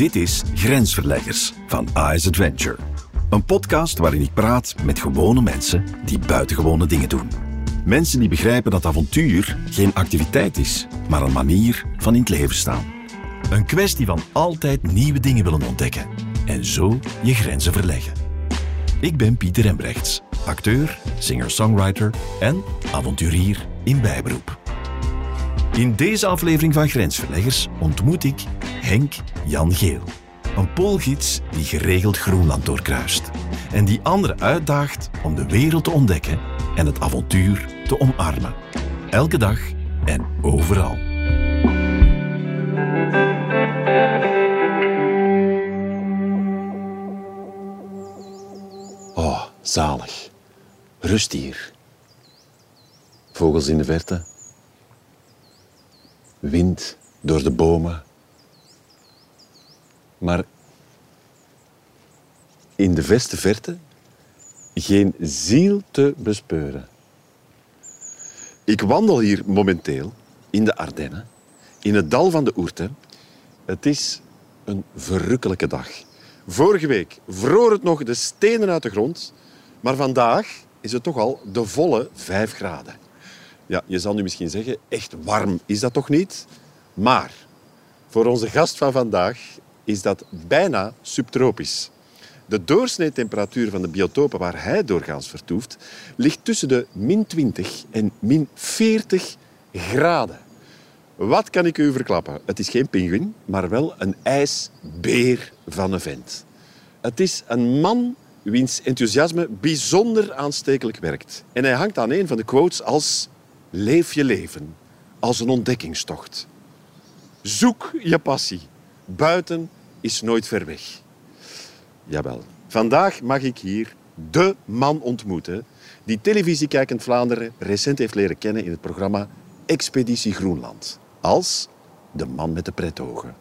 Dit is Grensverleggers van AS Adventure. Een podcast waarin ik praat met gewone mensen die buitengewone dingen doen. Mensen die begrijpen dat avontuur geen activiteit is, maar een manier van in het leven staan. Een kwestie van altijd nieuwe dingen willen ontdekken en zo je grenzen verleggen. Ik ben Pieter Embrechts, acteur, singer-songwriter en avonturier in bijberoep. In deze aflevering van Grensverleggers ontmoet ik Henk Jan Geel. Een poolgids die geregeld Groenland doorkruist. En die anderen uitdaagt om de wereld te ontdekken en het avontuur te omarmen. Elke dag en overal. Oh, zalig. Rust hier. Vogels in de verte. Wind door de bomen. Maar in de verste verte geen ziel te bespeuren. Ik wandel hier momenteel in de Ardennen, in het dal van de Oerte. Het is een verrukkelijke dag. Vorige week vroor het nog de stenen uit de grond, maar vandaag is het toch al de volle 5 graden. Ja, je zal nu misschien zeggen, echt warm is dat toch niet? Maar voor onze gast van vandaag is dat bijna subtropisch. De doorsneetemperatuur van de biotopen waar hij doorgaans vertoeft ligt tussen de min 20 en min 40 graden. Wat kan ik u verklappen? Het is geen pinguïn, maar wel een ijsbeer van een vent. Het is een man wiens enthousiasme bijzonder aanstekelijk werkt. En hij hangt aan een van de quotes als leef je leven als een ontdekkingstocht. Zoek je passie. Buiten is nooit ver weg. Jawel. Vandaag mag ik hier de man ontmoeten die televisiekijkend Vlaanderen recent heeft leren kennen in het programma Expeditie Groenland. Als de man met de pretogen.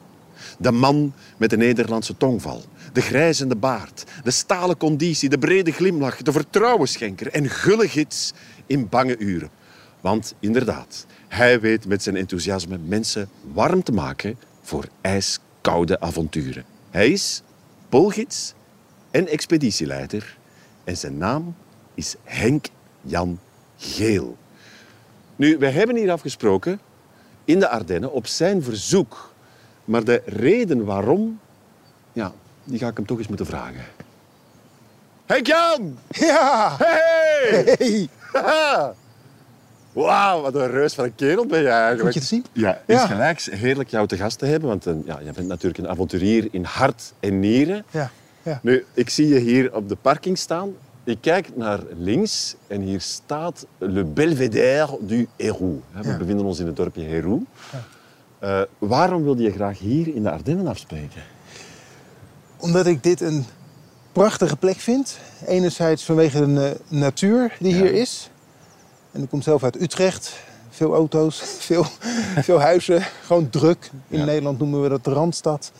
De man met de Nederlandse tongval. De grijzende baard. De stalen conditie. De brede glimlach. De vertrouwensschenker. En gulle gids in bange uren. Want inderdaad, hij weet met zijn enthousiasme mensen warm te maken voor ijskoude avonturen. Hij is poolgids en expeditieleider. En zijn naam is Henk Jan Geel. Nu, wij hebben hier afgesproken in de Ardennen op zijn verzoek. Maar de reden waarom, ja, die ga ik hem toch eens moeten vragen. Henk Jan! Ja! Hey! Hey! Wauw, wat een reus van een kerel ben je eigenlijk. Goed je te zien. Ja, is gelijk heerlijk jou te gast te hebben. Want een, ja, je bent natuurlijk een avonturier in hart en nieren. Ja, ja. Nu, ik zie je hier op de parking staan. Ik kijk naar links en hier staat Le Belvédère du Héroux. We Ja. bevinden ons in het dorpje Héroux. Eh, waarom wilde je graag hier in de Ardennen afspreken? Omdat ik dit een prachtige plek vind. Enerzijds vanwege de eh, natuur die hier is. En ik kom zelf uit Utrecht. Veel auto's, veel, veel huizen. Gewoon druk. In Ja. Nederland noemen we dat de Randstad.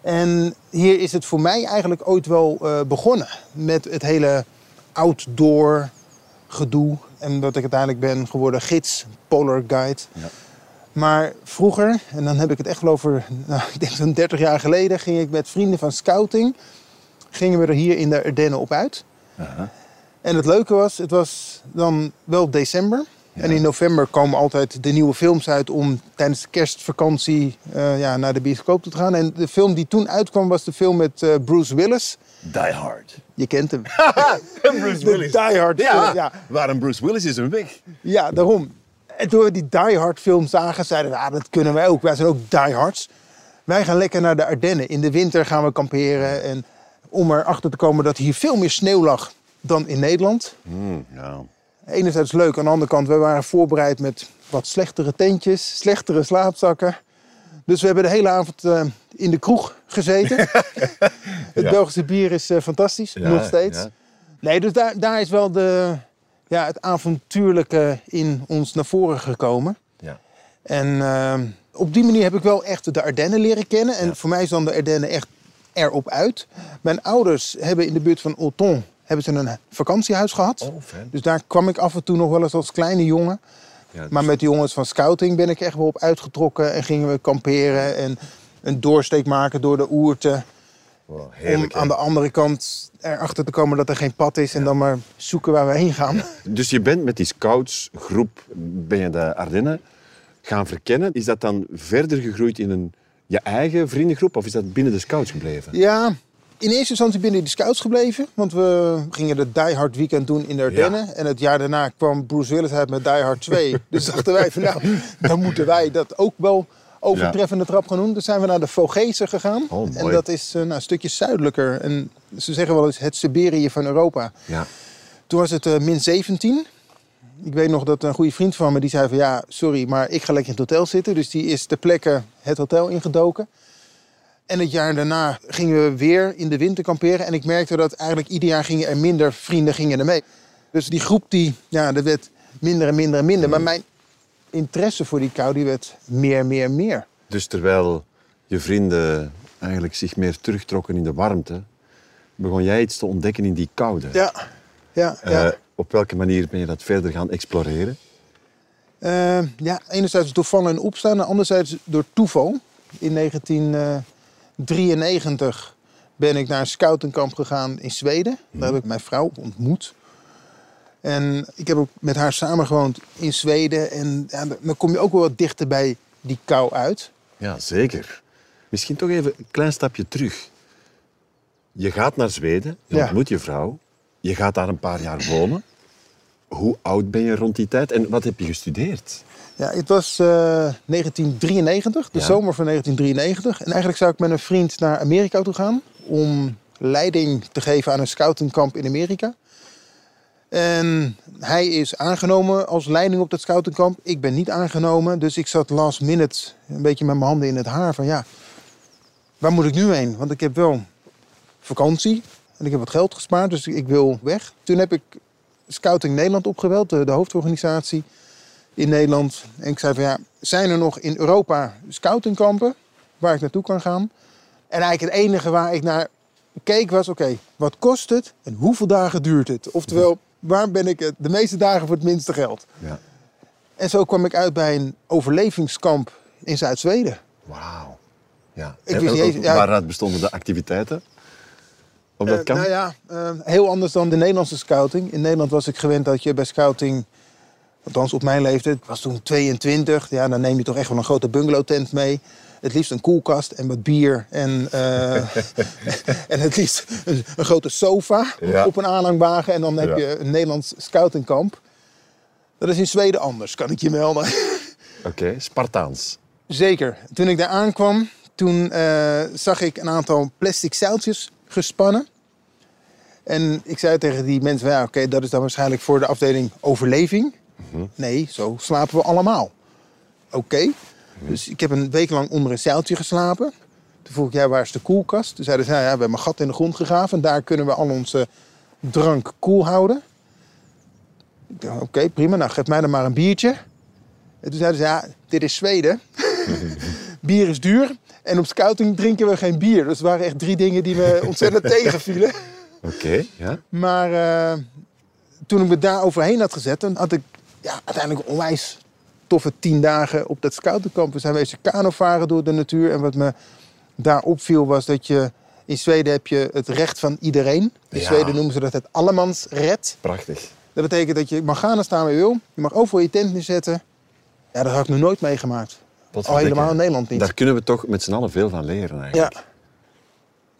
En hier is het voor mij eigenlijk ooit wel eh, begonnen. Met het hele outdoor gedoe. En dat ik uiteindelijk ben geworden gids, polar guide. Ja. Maar vroeger, en dan heb ik het echt wel over, nou, ik denk zo'n 30 jaar geleden, ging ik met vrienden van scouting, gingen we er hier in de Ardennen op uit. En het leuke was, het was dan wel december. En in november komen altijd de nieuwe films uit om tijdens de kerstvakantie eh, ja, naar de bioscoop te gaan. En de film die toen uitkwam was de film met eh, Bruce Willis. Die Hard. Je kent hem. Bruce De Die Hard Ja, film, ja. waar een Bruce Willis is een weg. Ja, daarom. En toen we die Die Hard film zagen, zeiden we, ah, dat kunnen wij ook. Wij zijn ook Die Hards. Wij gaan lekker naar de Ardennen. In de winter gaan we kamperen. En om erachter te komen dat hier veel meer sneeuw lag dan in Nederland. ja. Enerzijds leuk, aan de andere kant, we waren voorbereid met wat slechtere tentjes, slechtere slaapzakken. Dus we hebben de hele avond eh, in de kroeg gezeten. Het. Belgische bier is eh, fantastisch, Ja, nog steeds. ja. Nee, dus daar, daar is wel de, ja, het avontuurlijke in ons naar voren gekomen. Ja. En eh, op die manier heb ik wel echt de Ardennen leren kennen. En voor mij is dan de Ardennen echt erop uit. Mijn ouders hebben in de buurt van Auton hebben ze een vakantiehuis gehad. Oh. Dus daar kwam ik af en toe nog wel eens als kleine jongen. Ja, dus- Maar met de jongens van scouting ben ik echt wel op uitgetrokken en gingen we kamperen. En een doorsteek maken door de oerte. Wow, Om heerlijk. aan de andere kant erachter te komen dat er geen pad is. En dan maar zoeken waar we heen gaan. Dus je bent met die scoutsgroep ben je de Ardennen gaan verkennen. Is dat dan verder gegroeid in een, je eigen vriendengroep of is dat binnen de scouts gebleven? Ja, in eerste instantie binnen de scouts gebleven. Want we gingen de Die Hard weekend doen in de Ardennen. En het jaar daarna kwam Bruce Willis uit met Die Hard 2. dus dachten wij van nou, dan moeten wij dat ook wel overtreffende trap gaan doen. Dus zijn we naar de Vogezen gegaan. Oh, en dat is eh, nou, een stukje zuidelijker. En ze zeggen wel eens het Siberië van Europa. Ja. Toen was het eh, min 17. Ik weet nog dat een goede vriend van me die zei van ja, sorry, maar ik ga lekker in het hotel zitten. Dus die is ter plekke het hotel ingedoken. En het jaar daarna gingen we weer in de winter kamperen. En ik merkte dat eigenlijk ieder jaar gingen er minder vrienden gingen er mee. Dus die groep die, ja, dat werd minder en minder en minder. Maar mijn interesse voor die kou die werd meer, meer, meer. Dus terwijl je vrienden eigenlijk zich meer terugtrokken in de warmte, begon jij iets te ontdekken in die koude. Ja, ja, ja. Eh, op welke manier ben je dat verder gaan exploreren? Eh, ja, enerzijds door vallen en opstaan en anderzijds door toeval. In 1993 ben ik naar een scoutenkamp gegaan in Zweden. Daar heb ik mijn vrouw ontmoet. En ik heb ook met haar samen gewoond in Zweden. En ja, dan kom je ook wel wat dichter bij die kou uit. Ja, zeker. Misschien toch even een klein stapje terug. Je gaat naar Zweden, je Ja. ontmoet je vrouw, je gaat daar een paar jaar wonen. Hoe oud ben je rond die tijd en wat heb je gestudeerd? Ja, het was eh, 1993, de Ja. zomer van 1993. En eigenlijk zou ik met een vriend naar Amerika toe gaan om leiding te geven aan een scoutingkamp in Amerika. En hij is aangenomen als leiding op dat scoutingkamp. Ik ben niet aangenomen, dus ik zat last minute een beetje met mijn handen in het haar van ja, waar moet ik nu heen? Want ik heb wel vakantie en ik heb wat geld gespaard, dus ik wil weg. Toen heb ik Scouting Nederland opgebeld, de, de hoofdorganisatie in Nederland. En ik zei van ja, zijn er nog in Europa scoutingkampen waar ik naartoe kan gaan? En eigenlijk het enige waar ik naar keek was, oké, wat kost het en hoeveel dagen duurt het? Oftewel, waar ben ik de meeste dagen voor het minste geld? Ja. En zo kwam ik uit bij een overlevingskamp in Zuid-Zweden. Wauw. Ja. Ik wist niet en- eens- ja. Waaruit bestonden de activiteiten? Dat Eh, nou ja, eh, heel anders dan de Nederlandse scouting. In Nederland was ik gewend dat je bij scouting, althans op mijn leeftijd, ik was toen 22. Ja, dan neem je toch echt wel een grote bungalowtent mee. Het liefst een koelkast en wat bier. En, eh, en het liefst een, een grote sofa Ja. op een aanhangwagen. En dan heb Ja. je een Nederlands scoutingkamp. Dat is in Zweden anders, kan ik je melden. Oké, Spartaans. Zeker. Toen ik daar aankwam, toen zag ik een aantal plastic zeiltjes gespannen. En ik zei tegen die mensen, ja, oké, dat is dan waarschijnlijk voor de afdeling overleving. Nee, zo slapen we allemaal. Oké. Dus ik heb een week lang onder een zeiltje geslapen. Toen vroeg ik, ja, waar is de koelkast? Toen zeiden ze, nou ja, we hebben een gat in de grond gegraven. En daar kunnen we al onze drank koel houden. Ik dacht, oké, prima. Nou, geef mij dan maar een biertje. En toen zeiden ze, ja, dit is Zweden. bier is duur. En op scouting drinken we geen bier. Dus het waren echt drie dingen die me ontzettend tegenvielen. Oké, ja. Maar eh, toen ik me daar overheen had gezet, dan had ik ja, uiteindelijk onwijs toffe tien dagen op dat scoutenkamp. We zijn wezen kanovaren door de natuur. En wat me daar opviel was dat je... In Zweden heb je het recht van iedereen. In Ja. Zweden noemen ze dat het allemansret. Prachtig. Dat betekent dat je mag gaan en staan waar je wil. Je mag overal je tent neerzetten. Ja, dat had ik nog nooit meegemaakt. Al helemaal in Nederland niet. Daar kunnen we toch met z'n allen veel van leren eigenlijk. Ja.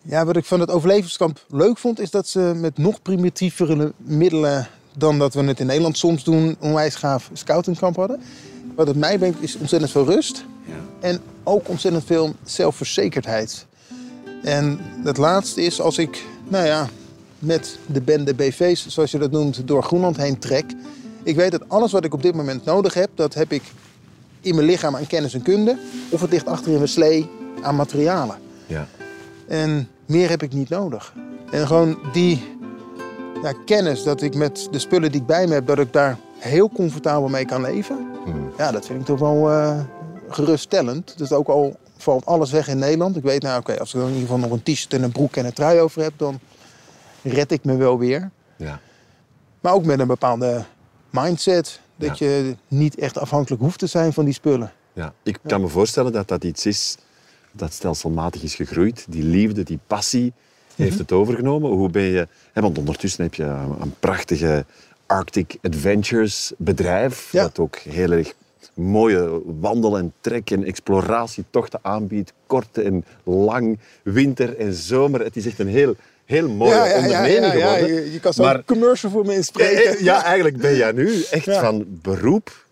Ja, wat ik van het overlevingskamp leuk vond, is dat ze met nog primitievere middelen dan dat we het in Nederland soms doen, onwijs gaaf scoutingkamp hadden. Wat het mij brengt, is ontzettend veel rust Ja. en ook ontzettend veel zelfverzekerdheid. En het laatste is als ik, nou ja, met de bende BV's, zoals je dat noemt, door Groenland heen trek. Ik weet dat alles wat ik op dit moment nodig heb, dat heb ik in mijn lichaam aan kennis en kunde. Of het ligt achter in mijn slee aan materialen. Ja. En meer heb ik niet nodig. En gewoon die ja, kennis dat ik met de spullen die ik bij me heb, dat ik daar heel comfortabel mee kan leven. Hmm. Ja, dat vind ik toch wel eh, geruststellend. Dus ook al valt alles weg in Nederland. Ik weet, nou oké, als ik dan in ieder geval nog een t-shirt en een broek en een trui over heb, dan red ik me wel weer. ja. Maar ook met een bepaalde mindset. Dat je niet echt afhankelijk hoeft te zijn van die spullen. Ja, ik kan me voorstellen dat dat iets is dat stelselmatig is gegroeid. Die liefde, die passie heeft het overgenomen. Hoe ben je... Hè, want ondertussen heb je een prachtige Arctic Adventures bedrijf. Ja. Dat ook heel erg mooie wandel- en trek- en exploratietochten aanbiedt. Kort en lang, winter en zomer. Het is echt een heel, heel mooie onderneming geworden. Je, je kan zo'n Maar- commercial voor me inspreken. eh, Ja, eigenlijk ben jij nu echt Ja. van beroep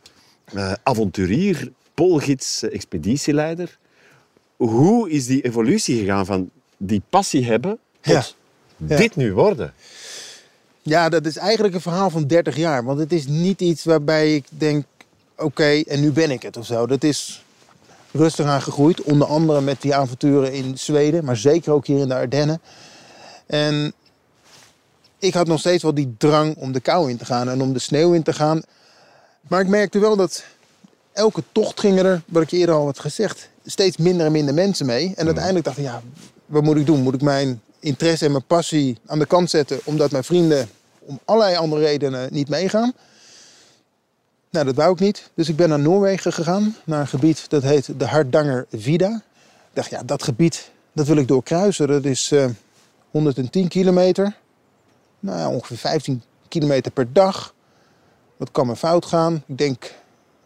eh, avonturier, poolgids, eh, expeditieleider. Hoe is die evolutie gegaan van die passie hebben tot Ja. Ja. dit nu worden? Ja, dat is eigenlijk een verhaal van 30 jaar. Want het is niet iets waarbij ik denk, oké, en nu ben ik het of zo. Dat is rustig aan gegroeid. Onder andere met die avonturen in Zweden, maar zeker ook hier in de Ardennen. En ik had nog steeds wel die drang om de kou in te gaan en om de sneeuw in te gaan. Maar ik merkte wel dat elke tocht gingen er, wat ik je eerder al had gezegd, steeds minder en minder mensen mee. En uiteindelijk dacht ik, ja, wat moet ik doen? Moet ik mijn interesse en mijn passie aan de kant zetten omdat mijn vrienden om allerlei andere redenen niet meegaan? Nou, dat wou ik niet. Dus ik ben naar Noorwegen gegaan, naar een gebied dat heet de Hardanger Vida. Ik dacht, ja, dat gebied, dat wil ik doorkruisen. Dat is eh, 110 kilometer. Nou, ja, ongeveer 15 kilometer per dag. Wat kan me fout gaan? Ik denk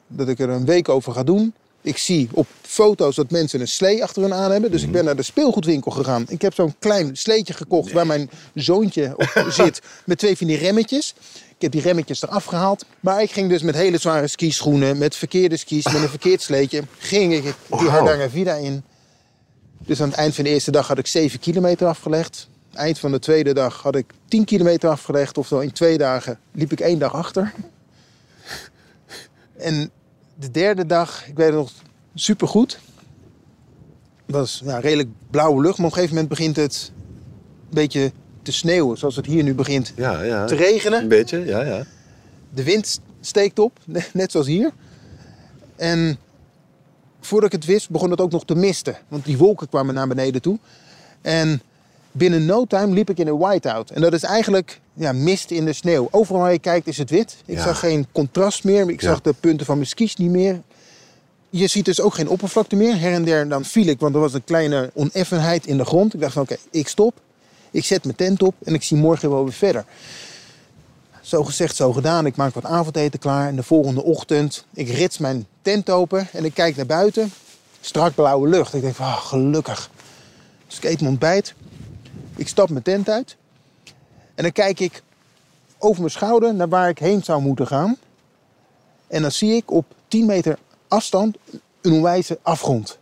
dat ik er een week over ga doen. Ik zie op foto's dat mensen een slee achter hun aan hebben. Dus ik ben naar de speelgoedwinkel gegaan. Ik heb zo'n klein sleetje gekocht waar mijn zoontje op zit. Met twee van die remmetjes. Ik heb die remmetjes eraf gehaald. Maar ik ging dus met hele zware skischoenen, met verkeerde skis, met een verkeerd sleetje, ging ik die Wauw. Hardanger Vida in. Dus aan het eind van de eerste dag had ik 7 kilometer afgelegd. Eind van de tweede dag had ik 10 kilometer afgelegd. Oftewel in twee dagen liep ik één dag achter. En de derde dag, ik weet het nog supergoed. Het was ja, redelijk blauwe lucht, maar op een gegeven moment begint het een beetje te sneeuwen. Zoals het hier nu begint Ja, ja. te regenen. Een beetje, ja, ja. De wind steekt op, net zoals hier. En voordat ik het wist, begon het ook nog te misten. Want die wolken kwamen naar beneden toe. En binnen no time liep ik in een whiteout. En dat is eigenlijk ja, mist in de sneeuw. Overal waar je kijkt is het wit. Ik Ja. zag geen contrast meer. Ik Ja. zag de punten van mijn skis niet meer. Je ziet dus ook geen oppervlakte meer. Her en der dan viel ik, want er was een kleine oneffenheid in de grond. Ik dacht van oké, ik stop. Ik zet mijn tent op en ik zie morgen wel weer verder. Zo gezegd, zo gedaan. Ik maak wat avondeten klaar. En de volgende ochtend, ik rits mijn tent open en ik kijk naar buiten. Strak blauwe lucht. Ik denk van, ah, gelukkig. Dus ik eet mijn ontbijt. Ik stap mijn tent uit. En dan kijk ik over mijn schouder naar waar ik heen zou moeten gaan. En dan zie ik op 10 meter afstand een onwijze afgrond.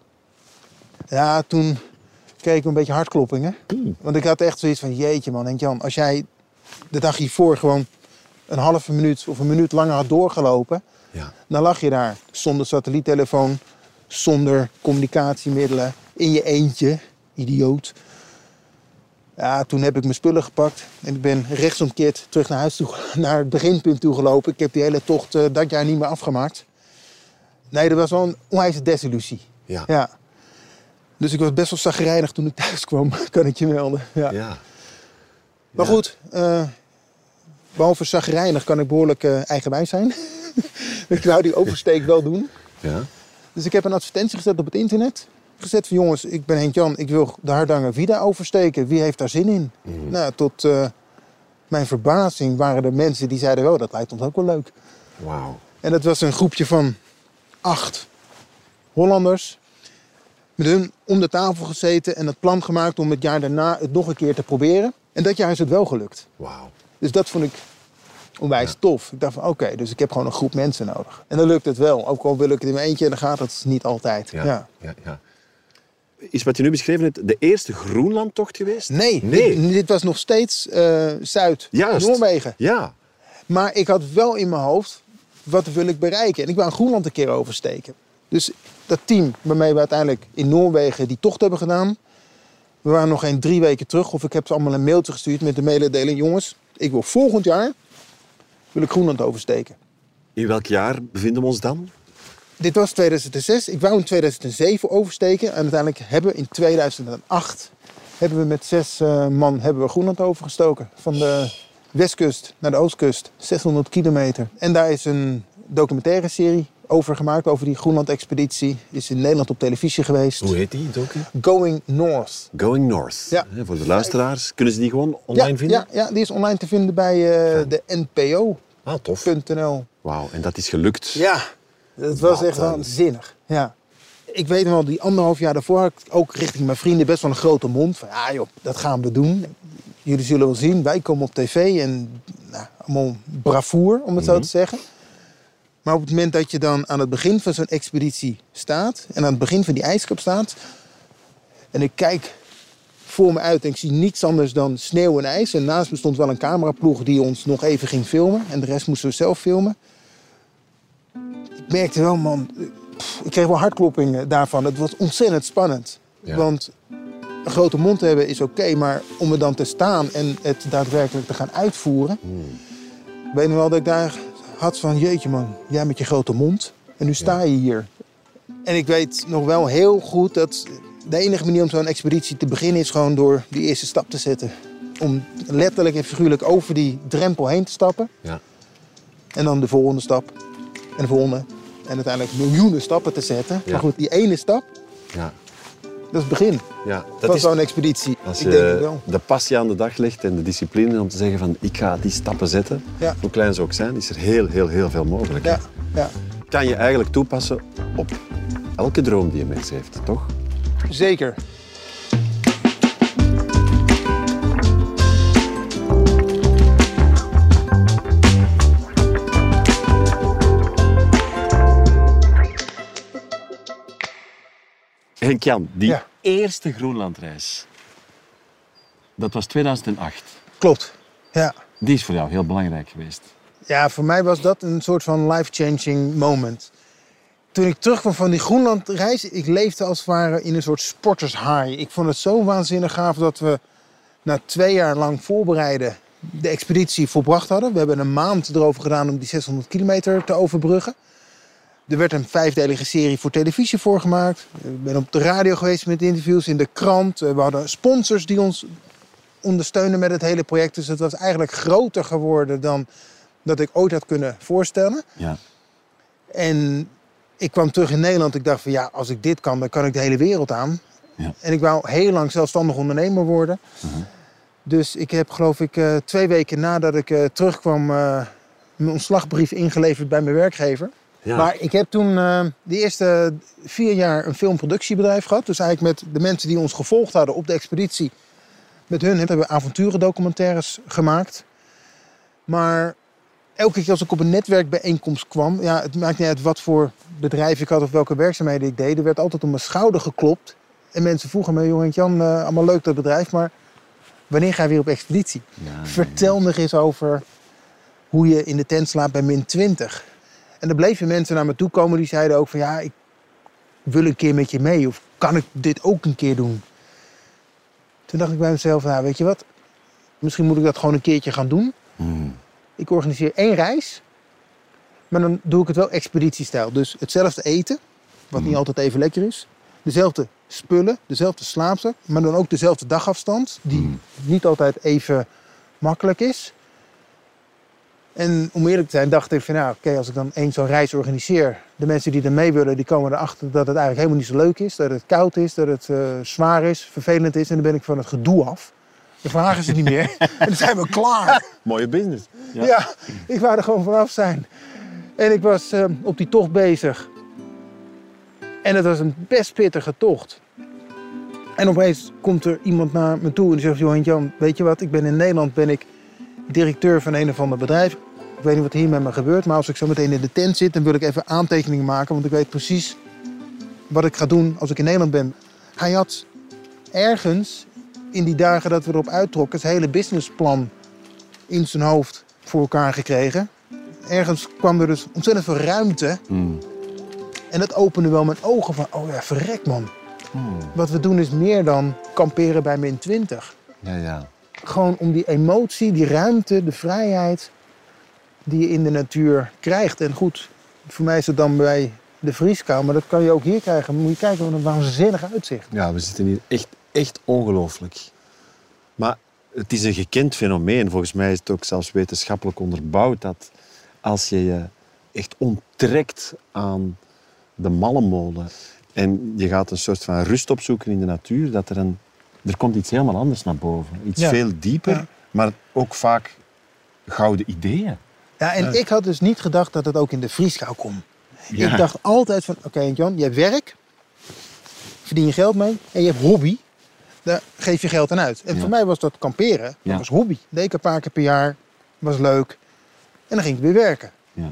Ja, toen kreeg ik een beetje hartkloppingen. Want ik had echt zoiets van, jeetje man, Henk Jan, als jij de dag hiervoor gewoon een halve minuut of een minuut langer had doorgelopen, ja. dan lag je daar zonder satelliettelefoon, zonder communicatiemiddelen, in je eentje, idioot. Ja, toen heb ik mijn spullen gepakt en ik ben rechtsomkeerd terug naar huis toe, naar het beginpunt toe gelopen. Ik heb die hele tocht eh, dat jaar niet meer afgemaakt. Nee, dat was wel een onwijze desillusie. Ja. Ja. Dus ik was best wel zagrijnig toen ik thuis kwam, kan ik je melden. Ja. ja. Maar Ja. goed, eh, behalve zagrijnig kan ik behoorlijk eh, eigenwijs zijn. ik wou die oversteek wel doen. ja. Dus ik heb een advertentie gezet op het internet. Gezet van jongens, ik ben Henk Jan, ik wil de Hardanger Vida oversteken. Wie heeft daar zin in? Nou, tot eh, mijn verbazing waren er mensen die zeiden, oh, dat lijkt ons ook wel leuk. Wauw. En dat was een groepje van acht Hollanders. Met hun om de tafel gezeten en het plan gemaakt om het jaar daarna het nog een keer te proberen. En dat jaar is het wel gelukt. Wauw. Dus dat vond ik onwijs tof. Ik dacht van oké, dus ik heb gewoon een groep mensen nodig. En dan lukt het wel. Ook al wil ik het in mijn eentje en dan gaat het niet altijd. Ja. Ja. Ja. Ja, Is wat je nu beschreven hebt de eerste Groenlandtocht geweest? Nee, Nee. Dit, dit was nog steeds eh Juist. Zuid-Noorwegen. Ja. Maar ik had wel in mijn hoofd, wat wil ik bereiken? En ik wou Groenland een keer oversteken. Dus dat team waarmee we uiteindelijk in Noorwegen die tocht hebben gedaan. We waren nog geen drie weken terug. Of ik heb ze allemaal een mailtje gestuurd met de mededeling. Jongens, ik wil volgend jaar wil ik Groenland oversteken. In welk jaar bevinden we ons dan? Dit was 2006. Ik wou in 2007 oversteken. En uiteindelijk hebben we in 2008 hebben we met zes eh, man hebben we Groenland overgestoken. Van de westkust naar de oostkust. 600 kilometer. En daar is een documentaire serie over gemaakt, over die Groenland-expeditie. Is in Nederland op televisie geweest. Hoe heet die, docu? Going North. Going North. Ja. Voor de luisteraars. Kunnen ze die gewoon online ja, vinden? Ja, ja, die is online te vinden bij eh, de npo.nl. Ah, tof. Wauw, en dat is gelukt. Ja, dat was Wat echt een- waanzinnig. Ja. Ik weet nog wel, die anderhalf jaar daarvoor had ik ook richting mijn vrienden best wel een grote mond. Van ja joh, dat gaan we doen. Jullie zullen wel zien, wij komen op tv en nou, allemaal bravoer, om het zo te zeggen. Maar op het moment dat je dan aan het begin van zo'n expeditie staat... en aan het begin van die ijskap staat... en ik kijk voor me uit en ik zie niets anders dan sneeuw en ijs... en naast me stond wel een cameraploeg die ons nog even ging filmen... en de rest moesten we zelf filmen. Ik merkte wel, man, pff, ik kreeg wel hartkloppingen daarvan. Het was ontzettend spannend. Ja. Want een grote mond hebben is oké, maar om er dan te staan en het daadwerkelijk te gaan uitvoeren. Ik weet nog wel dat ik daar had van, jeetje man, jij met je grote mond. En nu sta je hier. En ik weet nog wel heel goed dat de enige manier om zo'n expeditie te beginnen is gewoon door die eerste stap te zetten. Om letterlijk en figuurlijk over die drempel heen te stappen. Ja. En dan de volgende stap. En de volgende. En uiteindelijk miljoenen stappen te zetten. Ja. Maar goed, die ene stap, Ja. dat is het begin ja. van Dat is zo'n expeditie. als ik je denk het wel. de passie aan de dag legt en de discipline om te zeggen van ik ga die stappen zetten, Ja. hoe klein ze ook zijn, is er heel, heel, heel veel mogelijk. Ja, ja, Kan je eigenlijk toepassen op elke droom die een mens heeft, toch? zeker. Henk Jan, die Ja. eerste Groenlandreis, dat was 2008. Klopt. Ja. Die is voor jou heel belangrijk geweest. ja, voor mij was dat een soort van life-changing moment. Toen ik terugkwam van die Groenlandreis, ik leefde als het ware in een soort sportershigh. Ik vond het zo waanzinnig gaaf dat we na twee jaar lang voorbereiden de expeditie volbracht hadden. We hebben een maand erover gedaan om die 600 kilometer te overbruggen. Er werd een vijfdelige serie voor televisie voorgemaakt. Ik ben op de radio geweest met interviews, in de krant. We hadden sponsors die ons ondersteunen met het hele project. Dus het was eigenlijk groter geworden dan dat ik ooit had kunnen voorstellen. Ja. En ik kwam terug in Nederland. Ik dacht van ja, als ik dit kan, dan kan ik de hele wereld aan. Ja. En ik wou heel lang zelfstandig ondernemer worden. Dus ik heb geloof ik eh, twee weken nadat ik eh, terugkwam... eh, mijn ontslagbrief ingeleverd bij mijn werkgever. Ja. Maar ik heb toen eh, de eerste vier jaar een filmproductiebedrijf gehad. Dus eigenlijk met de mensen die ons gevolgd hadden op de expeditie. Met hun hebben we avonturendocumentaires gemaakt. Maar elke keer als ik op een netwerkbijeenkomst kwam... Ja, het maakt niet uit wat voor bedrijf ik had of welke werkzaamheden ik deed. Er werd altijd op mijn schouder geklopt. En mensen vroegen me, joh Jan, eh, allemaal leuk dat bedrijf, maar wanneer ga je weer op expeditie? Ja, Vertel nog eens over hoe je in de tent slaapt bij min 20. En er bleven mensen naar me toe komen die zeiden ook van ja, ik wil een keer met je mee. Of kan ik dit ook een keer doen? Toen dacht ik bij mezelf, nou weet je wat, misschien moet ik dat gewoon een keertje gaan doen. Hmm. Ik organiseer één reis, maar dan doe ik het wel expeditiestijl. Dus hetzelfde eten, wat niet altijd even lekker is. Dezelfde spullen, dezelfde slaapzak, maar dan ook dezelfde dagafstand, die niet altijd even makkelijk is. En om eerlijk te zijn dacht ik van nou, oké, als ik dan één zo'n reis organiseer, de mensen die er mee willen, die komen erachter dat het eigenlijk helemaal niet zo leuk is, dat het koud is, dat het eh, zwaar is, vervelend is en dan ben ik van het gedoe af. Dan vragen ze niet meer en dan zijn we klaar. Mooie business. Ja. ik wou er gewoon vanaf zijn. En ik was eh, op die tocht bezig. En het was een best pittige tocht. En opeens komt er iemand naar me toe en die zegt... Johan Jan, weet je wat? Ik ben in Nederland ben ik directeur van een of ander bedrijf. Ik weet niet wat hier met me gebeurt, maar als ik zo meteen in de tent zit... dan wil ik even aantekeningen maken, want ik weet precies wat ik ga doen als ik in Nederland ben. Hij had ergens in die dagen dat we erop uittrokken... zijn hele businessplan in zijn hoofd voor elkaar gekregen. Ergens kwam er dus ontzettend veel ruimte. Hmm. En dat opende wel mijn ogen van, oh ja, verrek man. Hmm. Wat we doen is meer dan kamperen bij min 20. Ja, ja. Gewoon om die emotie, die ruimte, de vrijheid die je in de natuur krijgt. En goed, voor mij is het dan bij de vrieskou, maar dat kan je ook hier krijgen. Moet je kijken wat een waanzinnig uitzicht. Ja, we zitten hier echt, echt ongelooflijk. Maar het is een gekend fenomeen. Volgens mij is het ook zelfs wetenschappelijk onderbouwd dat als je je echt onttrekt aan de mallenmolen. En je gaat een soort van rust opzoeken in de natuur. Dat er, een, er komt iets helemaal anders naar boven. Iets Ja. veel dieper, Ja. maar ook vaak gouden ideeën. Ja, en ik had dus niet gedacht dat het ook in de vrieskou kon. Ja. Ik dacht altijd van, oké Jan, je hebt werk, verdien je geld mee en je hebt hobby. Daar geef je geld aan uit. En Ja. voor mij was dat kamperen, dat Ja. was hobby. Deed ik een paar keer per jaar, was leuk. En dan ging ik weer werken. Ja.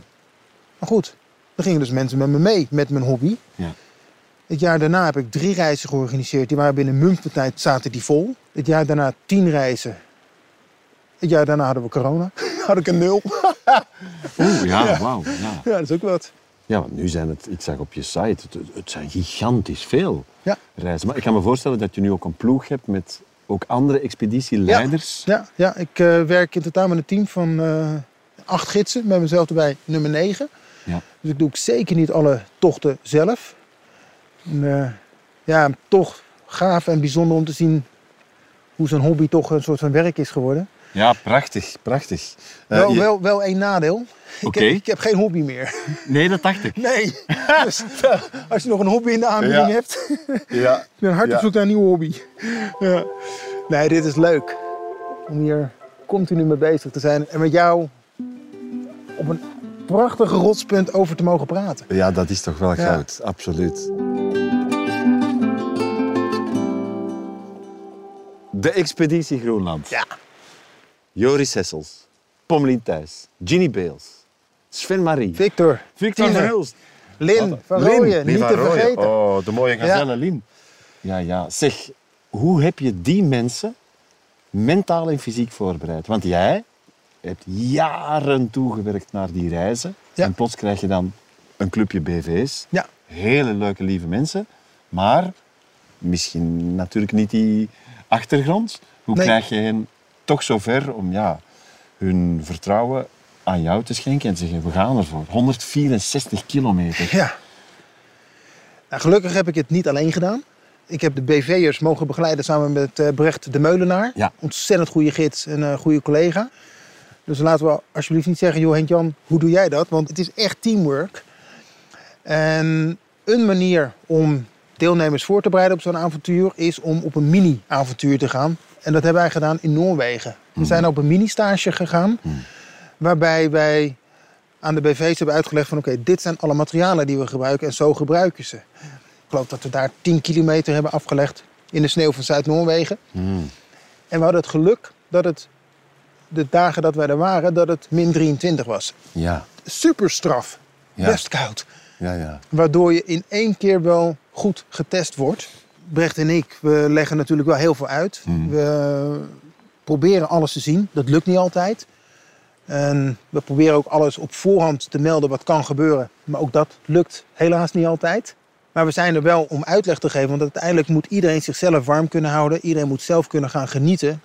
Maar goed, dan gingen dus mensen met me mee met mijn hobby. Ja. Het jaar daarna heb ik drie reizen georganiseerd. Die waren binnen een munt van tijd zaten die vol. Het jaar daarna tien reizen. Het jaar daarna hadden we corona. Had ik een nul. Oeh, ja, wauw. Ja. Ja, dat is ook wat. ja, want nu zijn het, ik zag op je site, het, het zijn gigantisch veel Ja. reizen. Maar ik kan me voorstellen dat je nu ook een ploeg hebt met ook andere expeditieleiders. Ja, ja ik eh, werk in totaal met een team van eh, acht gidsen. Met mezelf erbij nummer negen. Ja. Dus ik doe ook zeker niet alle tochten zelf. En, eh, ja, toch gaaf en bijzonder om te zien hoe zo'n hobby toch een soort van werk is geworden. Ja, prachtig, prachtig. Eh, wel, je- wel, wel één nadeel. Ik, heb, ik heb geen hobby meer. Nee, dat dacht ik. Nee. dus eh, als je nog een hobby in de aanbieding Ja. hebt, Ja. ik ben hard op zoek naar een nieuwe hobby. Ja. Nee, dit is leuk. Om hier continu mee bezig te zijn. En met jou op een prachtige rotspunt over te mogen praten. Ja, dat is toch wel goud, absoluut. De Expeditie Groenland. Ja. Joris Hessels, Pommelien Thijs, Ginny Beels, Sven Marie, Victor, Victor Tine, Verhulst, Lin van Rooyen, niet van te vergeten. Oh, de mooie gazelle Lin. Ja, ja. Zeg, hoe heb je die mensen mentaal en fysiek voorbereid? Want jij hebt jaren toegewerkt naar die reizen. Ja. En plots krijg je dan een clubje BV's. Ja. Hele leuke, lieve mensen. Maar misschien natuurlijk niet die achtergrond. Hoe Nee. krijg je hen toch zover om ja, hun vertrouwen aan jou te schenken en te zeggen, we gaan ervoor. 164 kilometer. Ja. Nou, gelukkig heb ik het niet alleen gedaan. Ik heb de BV'ers mogen begeleiden samen met eh, Brecht de Meulenaar. Ja. Ontzettend goede gids en een goede collega. Dus laten we alsjeblieft niet zeggen, joh Henk-Jan, hoe doe jij dat? Want het is echt teamwork. En een manier om deelnemers voor te bereiden op zo'n avontuur is om op een mini-avontuur te gaan. En dat hebben wij gedaan in Noorwegen. We zijn op een mini-stage gegaan, waarbij wij aan de BV's hebben uitgelegd van oké, dit zijn alle materialen die we gebruiken en zo gebruiken ze. Ik geloof dat we daar 10 kilometer hebben afgelegd in de sneeuw van Zuid-Noorwegen. Hmm. En we hadden het geluk dat het de dagen dat wij er waren, dat het min 23 was. Ja, Super straf. Ja. Best koud. ja, ja. Waardoor je in één keer wel goed getest wordt. Brecht en ik, we leggen natuurlijk wel heel veel uit. Mhm. We proberen alles te zien. Dat lukt niet altijd. En we proberen ook alles op voorhand te melden wat kan gebeuren. Maar ook dat lukt helaas niet altijd. Maar we zijn er wel om uitleg te geven. Want uiteindelijk moet iedereen zichzelf warm kunnen houden. Iedereen moet zelf kunnen gaan genieten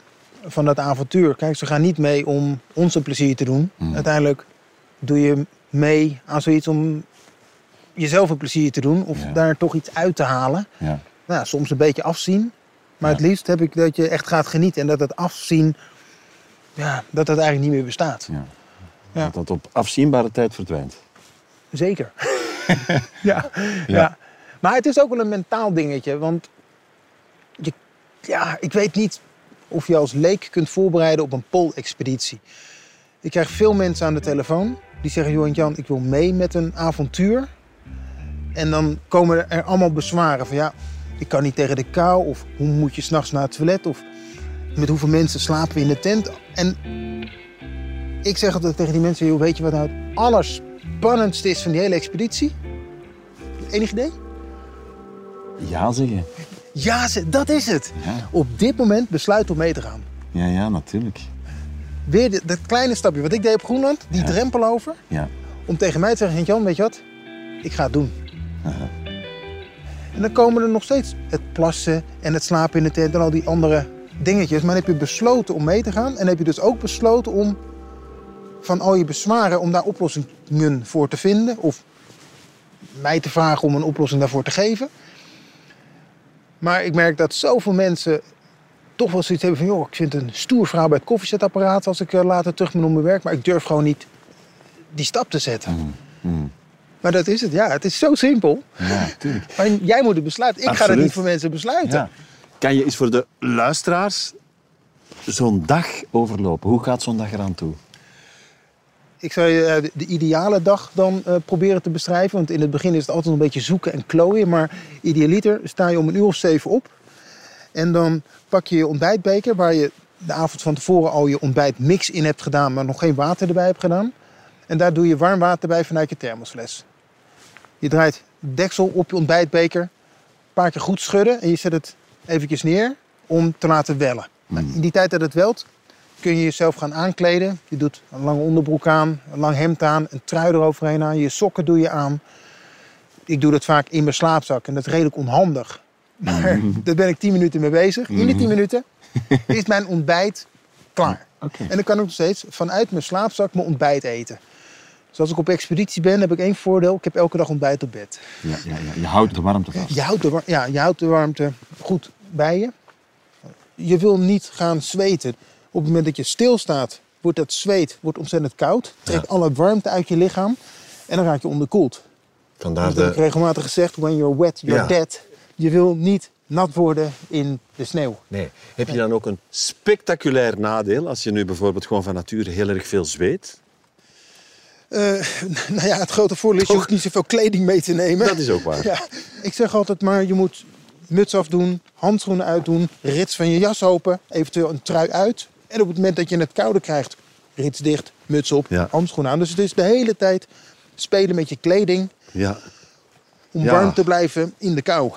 van dat avontuur. Kijk, ze gaan niet mee om ons een plezier te doen. Mhm. Uiteindelijk doe je mee aan zoiets om jezelf een plezier te doen. Of Ja. daar toch iets uit te halen. ja. Nou, ja, soms een beetje afzien. Maar Ja. het liefst heb ik dat je echt gaat genieten. En dat het afzien, ja, dat dat eigenlijk niet meer bestaat. ja. Ja. Dat dat op afzienbare tijd verdwijnt. Zeker. ja. Ja. Maar het is ook wel een mentaal dingetje. Want je, ja, ik weet niet of je als leek kunt voorbereiden op een poolexpeditie. Ik krijg veel mensen aan de telefoon die zeggen: Johan Jan, ik wil mee met een avontuur. En dan komen er allemaal bezwaren van ja, ik kan niet tegen de kou. Of hoe moet je s'nachts naar het toilet? Of met hoeveel mensen slapen we in de tent? En ik zeg altijd tegen die mensen: joh, weet je wat nou het allerspannendste is van die hele expeditie? Enig idee? Ja, zeggen. Ja, dat is het. Ja, Op dit moment besluit om mee te gaan. ja, ja natuurlijk. Weer dat kleine stapje wat ik deed op Groenland, die Ja. drempel over. Ja. Om tegen mij te zeggen, Henk-Jan, weet je wat? Ik ga het doen. Aha. En dan komen er nog steeds het plassen en het slapen in de tent en al die andere dingetjes. Maar dan heb je besloten om mee te gaan. En heb je dus ook besloten om van al je bezwaren, om daar oplossingen voor te vinden. Of mij te vragen om een oplossing daarvoor te geven. Maar ik merk dat zoveel mensen toch wel zoiets hebben van... joh, ik vind een stoer vrouw bij het koffiezetapparaat als ik eh, later terug ben op mijn werk. Maar ik durf gewoon niet die stap te zetten. Mhm. Maar dat is het, ja. Het is zo simpel. Ja, tuurlijk. Maar jij moet het besluiten. Ik ga het niet voor mensen besluiten. Ja. Kan je eens voor de luisteraars zo'n dag overlopen? Hoe gaat zo'n dag eraan toe? Ik zou je eh, de, de ideale dag dan eh, proberen te beschrijven. Want in het begin is het altijd een beetje zoeken en klooien. Maar idealiter sta je om een uur of zeven op. En dan pak je je ontbijtbeker waar je de avond van tevoren al je ontbijtmix in hebt gedaan, maar nog geen water erbij hebt gedaan. En daar doe je warm water bij vanuit je thermosfles. Je draait het deksel op je ontbijtbeker, een paar keer goed schudden en je zet het eventjes neer om te laten wellen. Nou, in die tijd dat het welt, kun je jezelf gaan aankleden. Je doet een lange onderbroek aan, een lang hemd aan, een trui eroverheen aan, je sokken doe je aan. Ik doe dat vaak in mijn slaapzak en dat is redelijk onhandig. Maar daar ben ik 10 minuten mee bezig. In die 10 minuten is mijn ontbijt klaar. En dan kan ik nog steeds vanuit mijn slaapzak mijn ontbijt eten. Dus als ik op expeditie ben, heb ik één voordeel. Ik heb elke dag ontbijt op bed. Ja, ja, ja. Je houdt de warmte vast. Je houdt de, ja, je houdt de warmte goed bij je. Je wil niet gaan zweten. Op het moment dat je stilstaat, wordt dat zweet wordt ontzettend koud. Trekt alle warmte uit je lichaam. En dan raak je onderkoeld. Vandaar Dat heb ik de... regelmatig gezegd. When you're wet, you're Ja. dead. Je wil niet nat worden in de sneeuw. Nee. Heb je dan ook een spectaculair nadeel als je nu bijvoorbeeld gewoon van nature heel erg veel zweet? Eh, nou ja, het grote voordeel is, je hoeft niet zoveel kleding mee te nemen. Dat is ook waar. Ja, ik zeg altijd maar, je moet muts afdoen, handschoenen uitdoen, rits van je jas open, eventueel een trui uit. En op het moment dat je het koude krijgt, rits dicht, muts op, Ja. handschoenen aan. Dus het is de hele tijd spelen met je kleding Ja. om Ja. warm te blijven in de kou.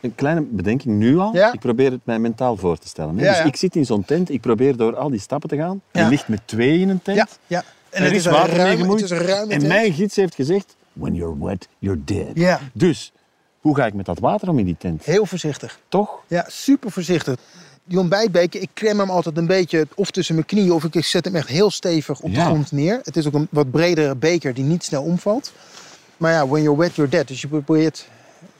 Een kleine bedenking nu al. Ik probeer het mij mentaal voor te stellen. Hè. Dus ik zit in zo'n tent, ik probeer door al die stappen te gaan. Je ligt met twee in een tent. Ja, ja. En er het is is water mee gemoeid. en mijn gids heeft gezegd, when you're wet, you're dead. Ja. Dus, hoe ga ik met dat water om in die tent? Heel voorzichtig. Toch? Ja, super voorzichtig. Die ontbijtbeker, ik klem hem altijd een beetje of tussen mijn knieën of ik zet hem echt heel stevig op de grond neer. Het is ook een wat bredere beker die niet snel omvalt. Maar ja, when you're wet, you're dead. Dus je probeert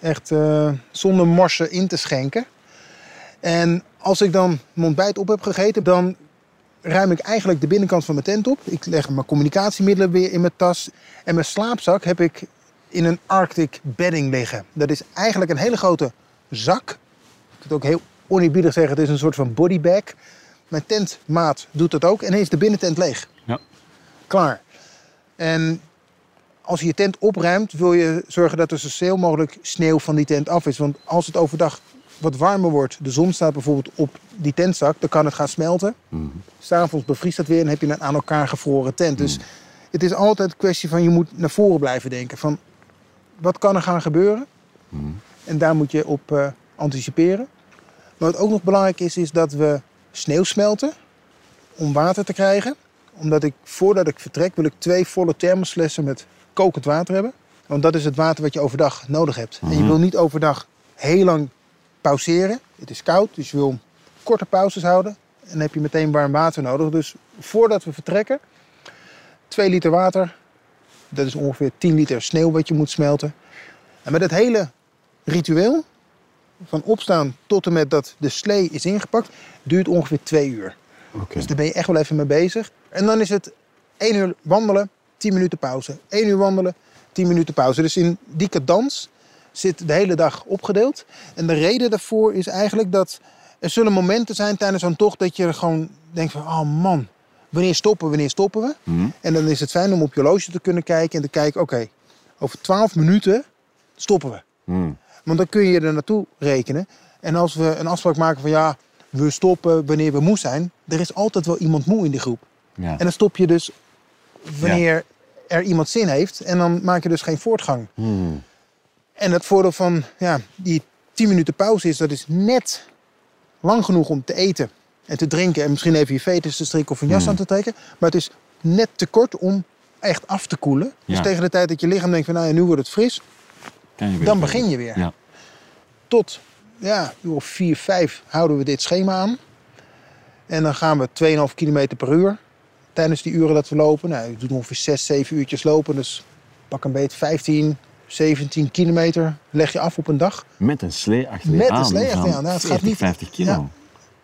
echt eh, zonder morsen in te schenken. En als ik dan mijn ontbijt op heb gegeten, dan ruim ik eigenlijk de binnenkant van mijn tent op. Ik leg mijn communicatiemiddelen weer in mijn tas. En mijn slaapzak heb ik in een Arctic bedding liggen. Dat is eigenlijk een hele grote zak. Ik kan het ook heel oneerbiedig zeggen, het is een soort van bodybag. Mijn tentmaat doet dat ook en is de binnentent leeg. Ja. Klaar. En als je je tent opruimt, wil je zorgen dat er zo snel mogelijk sneeuw van die tent af is. Want als het overdag wat warmer wordt, de zon staat bijvoorbeeld op die tentzak, dan kan het gaan smelten. S'avonds bevriest dat weer en heb je een aan elkaar gevroren tent. Dus het is altijd een kwestie van je moet naar voren blijven denken. Van wat kan er gaan gebeuren? En daar moet je op eh, anticiperen. Maar wat ook nog belangrijk is, is dat we sneeuw smelten om water te krijgen. Omdat ik voordat ik vertrek, wil ik twee volle thermosflessen met kokend water hebben. Want dat is het water wat je overdag nodig hebt. En je wil niet overdag heel lang pauzeren. Het is koud, dus je wil korte pauzes houden. En dan heb je meteen warm water nodig. Dus voordat we vertrekken, 2 liter water. Dat is ongeveer 10 liter sneeuw wat je moet smelten. En met het hele ritueel, van opstaan tot en met dat de slee is ingepakt, duurt ongeveer twee uur. Oké. Dus daar ben je echt wel even mee bezig. En dan is het 1 uur wandelen, 10 minuten pauze. 1 uur wandelen, 10 minuten pauze. Dus in die cadans zit de hele dag opgedeeld. En de reden daarvoor is eigenlijk dat er zullen momenten zijn tijdens zo'n tocht dat je gewoon denkt van, oh man, wanneer stoppen, we, wanneer stoppen we? En dan is het fijn om op je horloge te kunnen kijken en te kijken, oké, over 12 minuten stoppen we. Hmm. Want dan kun je er naartoe rekenen. En als we een afspraak maken van ja, we stoppen wanneer we moe zijn. Er is altijd wel iemand moe in die groep. Ja. En dan stop je dus wanneer er iemand zin heeft. En dan maak je dus geen voortgang. Hmm. En het voordeel van ja, die 10 minuten pauze is dat is net lang genoeg om te eten en te drinken. En misschien even je veters te strikken of een jas aan te trekken. Maar het is net te kort om echt af te koelen. Dus tegen de tijd dat je lichaam denkt van nou ja, nu wordt het fris. Weer Dan begin je weer. Ja. Tot ja, uur of 4, 5 houden we dit schema aan. En dan gaan we 2,5 kilometer per uur tijdens die uren dat we lopen. Nou, je doet ongeveer 6, 7 uurtjes lopen. Dus pak een beet 15, 17 kilometer leg je af op een dag. Met een slee achter je Met een slee achter je aan. Nou, het gaat 40, niet- 50 kilo. Ja.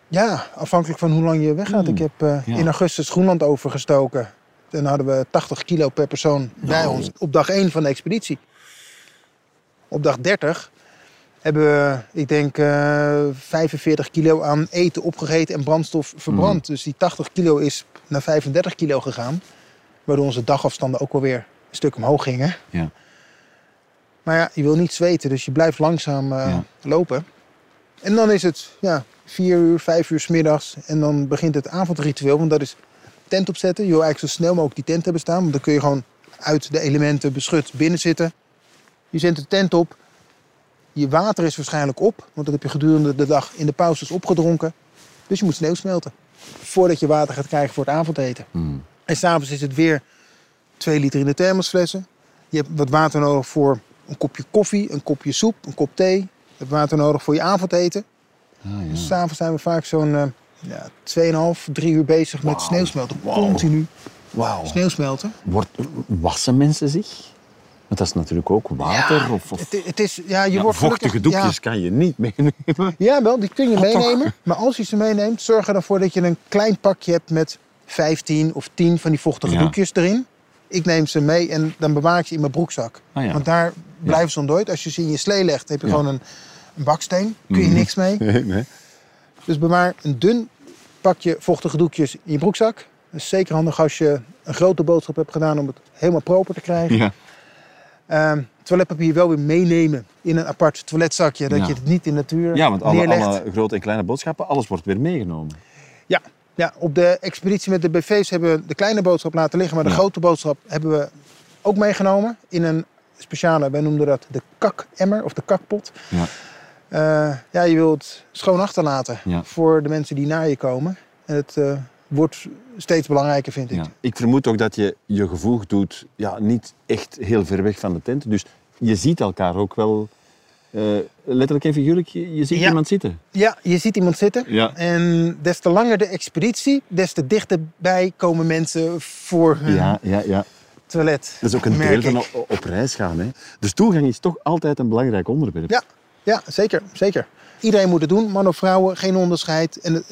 Ja, afhankelijk van hoe lang je weggaat. Mm, Ik heb eh, ja. in augustus Groenland overgestoken. Dan hadden we 80 kilo per persoon bij Nou. ons op dag 1 van de expeditie. Op dag 30 hebben we, ik denk, eh 45 kilo aan eten opgegeten en brandstof verbrand. Dus die 80 kilo is naar 35 kilo gegaan. Waardoor onze dagafstanden ook alweer een stuk omhoog gingen. Ja. Maar ja, je wil niet zweten, dus je blijft langzaam eh, Ja. lopen. En dan is het ja, vier uur, vijf uur 's middags. En dan begint het avondritueel. Want dat is tent opzetten. Je wil eigenlijk zo snel mogelijk die tent hebben staan. Want dan kun je gewoon uit de elementen beschut binnen zitten. Je zet de tent op. Je water is waarschijnlijk op. Want dat heb je gedurende de dag in de pauzes opgedronken. Dus je moet sneeuw smelten. Voordat je water gaat krijgen voor het avondeten. Hmm. En s'avonds is het weer 2 liter in de thermosflessen. Je hebt wat water nodig voor een kopje koffie, een kopje soep, een kop thee. Je hebt water nodig voor je avondeten. Ah, ja. Dus s'avonds zijn we vaak zo'n eh ja, 2,5, 3 uur bezig met sneeuwsmelten. Wauw. Continu sneeuwsmelten. Wordt, wassen mensen zich? Want dat is natuurlijk ook water. Ja, of, of Het, het is, ja, je Ja, wordt vochtige gelukkig- doekjes kan je niet meenemen. Ja, wel, die kun je toch? meenemen. Maar als je ze meeneemt, zorg er dan voor dat je een klein pakje hebt met 15 of 10 van die vochtige doekjes erin. Ik neem ze mee en dan bewaar ik ze in mijn broekzak. Ah, ja. Want daar blijven ze nooit. Als je ze in je slee legt, heb je gewoon een, een baksteen. Kun je Mhm. niks mee. Nee, nee. Dus bewaar een dun pakje vochtige doekjes in je broekzak. Dat is zeker handig als je een grote boodschap hebt gedaan om het helemaal proper te krijgen. Ja. Ehm, toiletpapier wel weer meenemen in een apart toiletzakje. Dat Ja. je het niet in de natuur ja, want alle, alle grote en kleine boodschappen, alles wordt weer meegenomen. Ja. Ja, op de expeditie met de BV's hebben we de kleine boodschap laten liggen. Maar de Ja. grote boodschap hebben we ook meegenomen. In een speciale, wij noemden dat de kakemmer of de kakpot. Ja. Eh, ja, je wilt schoon achterlaten Ja. voor de mensen die naar je komen. En het eh, wordt steeds belangrijker, vind ik. Ja. Ik vermoed ook dat je je gevoeg doet ja, niet echt heel ver weg van de tent. Dus je ziet elkaar ook wel eh, letterlijk en figuurlijk. Je, je ziet Ja. iemand zitten. Ja, je ziet iemand zitten. Ja. En des te langer de expeditie, des te dichterbij komen mensen voor hun Ja, ja, ja. toilet. Dat is ook een merk deel van op reis gaan. Hè. Dus toegang is toch altijd een belangrijk onderwerp. Ja, ja zeker, zeker. Iedereen moet het doen, man of vrouwen, geen onderscheid. En het,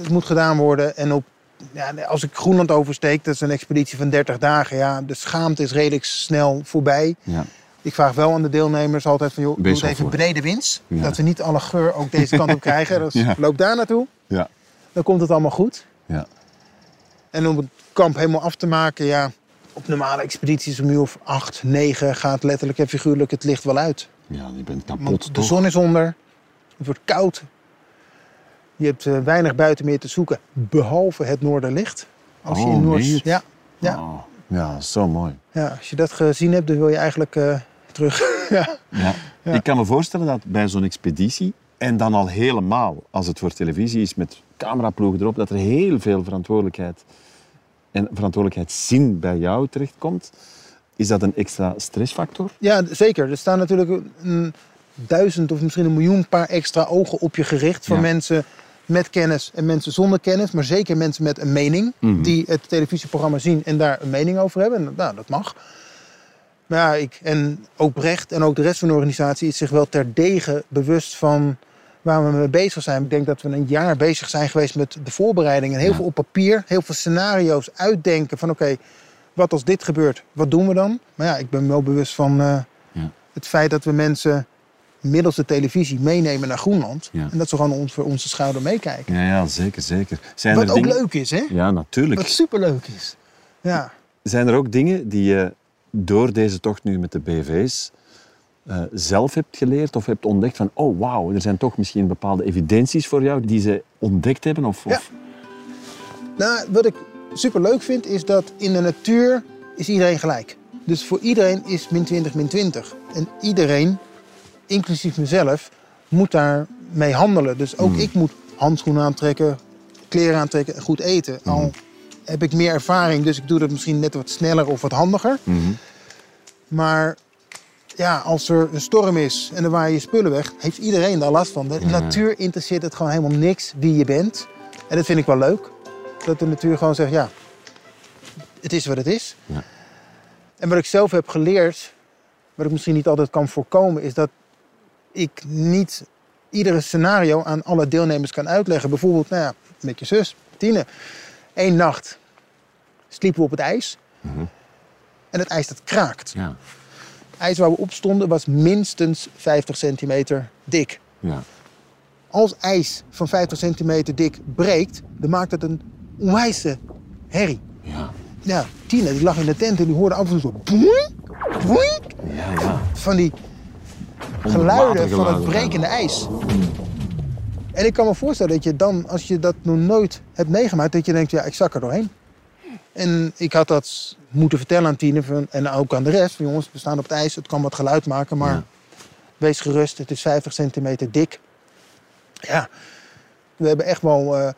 het moet gedaan worden. En op, ja, als ik Groenland oversteek, dat is een expeditie van 30 dagen. Ja, de schaamte is redelijk snel voorbij. Ja. Ik vraag wel aan de deelnemers altijd van, joh, doe het even brede winst. Ja. Dat we niet alle geur ook deze kant op krijgen. Dus Ja. loop daar naartoe, Ja. dan komt het allemaal goed. Ja. En om het kamp helemaal af te maken, ja, op normale expedities om uur of 8, 9 gaat letterlijk en figuurlijk het licht wel uit. ja, je bent kapot Want de toch? zon is onder, het wordt koud. Je hebt eh, weinig buiten meer te zoeken, behalve het noorderlicht. Als je Oh, in meen Noord... ja, ja, Oh, ja, zo mooi. ja, als je dat gezien hebt, dan wil je eigenlijk eh, terug. ja. Ja. Ja. Ik kan me voorstellen dat bij zo'n expeditie, en dan al helemaal als het voor televisie is met cameraploegen erop, dat er heel veel verantwoordelijkheid en verantwoordelijkheidszin bij jou terechtkomt. Is dat een extra stressfactor? ja, zeker. Er staan natuurlijk een duizend of misschien een miljoen paar extra ogen op je gericht. Van Ja. mensen met kennis en mensen zonder kennis. Maar zeker mensen met een mening. Mhm. Die het televisieprogramma zien en daar een mening over hebben. En, nou, dat mag. Maar ja, ik, en ook Brecht en ook de rest van de organisatie is zich wel terdege bewust van waar we mee bezig zijn. Ik denk dat we een jaar bezig zijn geweest met de voorbereidingen. Heel Ja. veel op papier, heel veel scenario's uitdenken van oké, wat als dit gebeurt, wat doen we dan? Maar ja, ik ben wel bewust van eh, Ja. het feit dat we mensen middels de televisie meenemen naar Groenland. Ja. En dat ze gewoon ons, voor onze schouder meekijken. Ja, ja zeker, zeker. Zijn Wat er ook dingen... leuk is, hè? Ja, natuurlijk. Wat superleuk is. Ja. Zijn er ook dingen die je door deze tocht nu met de BV's eh, zelf hebt geleerd of hebt ontdekt van, oh wauw, er zijn toch misschien bepaalde evidenties voor jou die ze ontdekt hebben? Of, Ja. of- Nou, wat ik superleuk vind is dat in de natuur is iedereen gelijk. Dus voor iedereen is min 20 min 20. En iedereen, inclusief mezelf, moet daar mee handelen. Dus ook ik moet handschoenen aantrekken, kleren aantrekken en goed eten. Al heb ik meer ervaring, dus ik doe dat misschien net wat sneller of wat handiger. Mhm. Maar ja, als er een storm is en dan waaien je spullen weg, heeft iedereen daar last van. De natuur interesseert het gewoon helemaal niks wie je bent. En dat vind ik wel leuk. Dat de natuur gewoon zegt, ja, het is wat het is. Ja. En wat ik zelf heb geleerd, wat ik misschien niet altijd kan voorkomen, is dat ik niet iedere scenario aan alle deelnemers kan uitleggen. Bijvoorbeeld, nou ja, met je zus, Tine. Eén nacht sliepen we op het ijs. En het ijs dat kraakt. Ja. Het ijs waar we op stonden was minstens 50 centimeter dik. Ja. Als ijs van 50 centimeter dik breekt, dan maakt het een onwijze herrie. Ja. Ja, Tina die lag in de tent en die hoorde af en toe zo boing, boing, Ja, ja. van die geluiden van het brekende ijs. En ik kan me voorstellen dat je dan, als je dat nog nooit hebt meegemaakt, dat je denkt, ja, ik zak er doorheen. En ik had dat moeten vertellen aan Tine van- en ook aan de rest. Van, jongens, we staan op het ijs, het kan wat geluid maken, maar Ja. wees gerust, het is 50 centimeter dik. Ja, we hebben echt wel eh,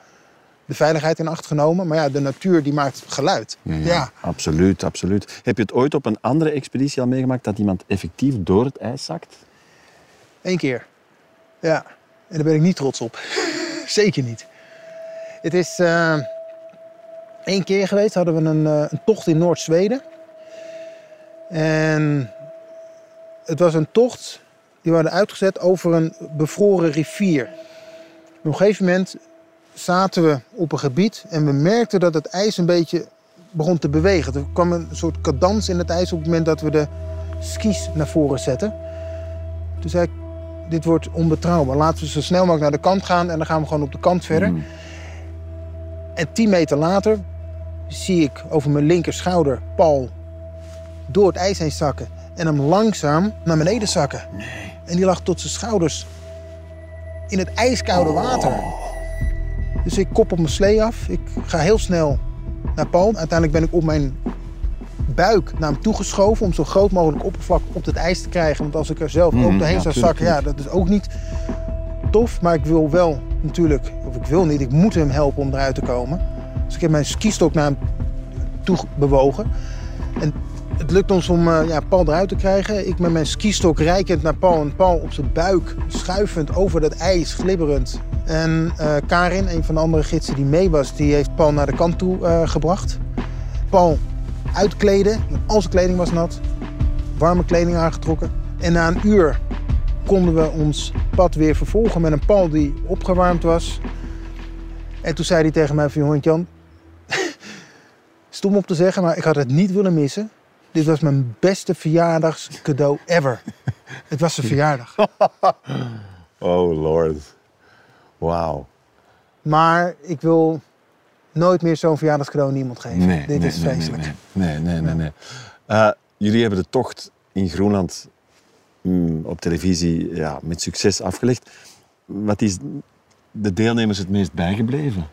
de veiligheid in acht genomen. Maar ja, de natuur die maakt geluid. Ja, ja. ja. Absoluut, absoluut. Heb je het ooit op een andere expeditie al meegemaakt dat iemand effectief door het ijs zakt? Eén keer. Ja, en daar ben ik niet trots op. Zeker niet. Het is eh één keer geweest, hadden we een, eh, een tocht in Noord-Zweden. En het was een tocht die we hadden uitgezet over een bevroren rivier. Op een gegeven moment zaten we op een gebied en we merkten dat het ijs een beetje begon te bewegen. Er kwam een soort cadans in het ijs op het moment dat we de skis naar voren zetten. Toen zei ik, dit wordt onbetrouwbaar. Laten we zo snel mogelijk naar de kant gaan en dan gaan we gewoon op de kant verder. Mm. En tien meter later zie ik over mijn linker schouder Paul door het ijs heen zakken. En hem langzaam naar beneden zakken. En die lag tot zijn schouders in het ijskoude water. Dus ik kop op mijn slee af. Ik ga heel snel naar Paul. Uiteindelijk ben ik op mijn buik naar hem toegeschoven om zo groot mogelijk oppervlak op het ijs te krijgen. Want als ik er zelf Mhm, ook doorheen ja, zou zakken, ja, dat is ook niet tof. Maar ik wil wel natuurlijk, of ik wil niet, ik moet hem helpen om eruit te komen. Dus ik heb mijn skistok naar hem toe bewogen. En het lukt ons om eh, ja, Paul eruit te krijgen. Ik met mijn skistok reikend naar Paul en Paul op zijn buik, schuifend over dat ijs, glibberend. En eh, Karin, een van de andere gidsen die mee was, die heeft Paul naar de kant toe eh, gebracht. Paul uitkleden, al zijn kleding was nat, warme kleding aangetrokken. En na een uur konden we ons pad weer vervolgen met een Paul die opgewarmd was. En toen zei hij tegen mij van, joh, Jan, stom op te zeggen, maar ik had het niet willen missen. Dit was mijn beste verjaardagscadeau ever. Het was zijn verjaardag. Oh lord. Wauw. Maar ik wil nooit meer zo'n verjaardagscadeau aan iemand geven. Dit is vreselijk. Nee, nee, nee. nee, nee. Eh, jullie hebben de tocht in Groenland mm, op televisie ja, met succes afgelegd. Wat is de deelnemers het meest bijgebleven?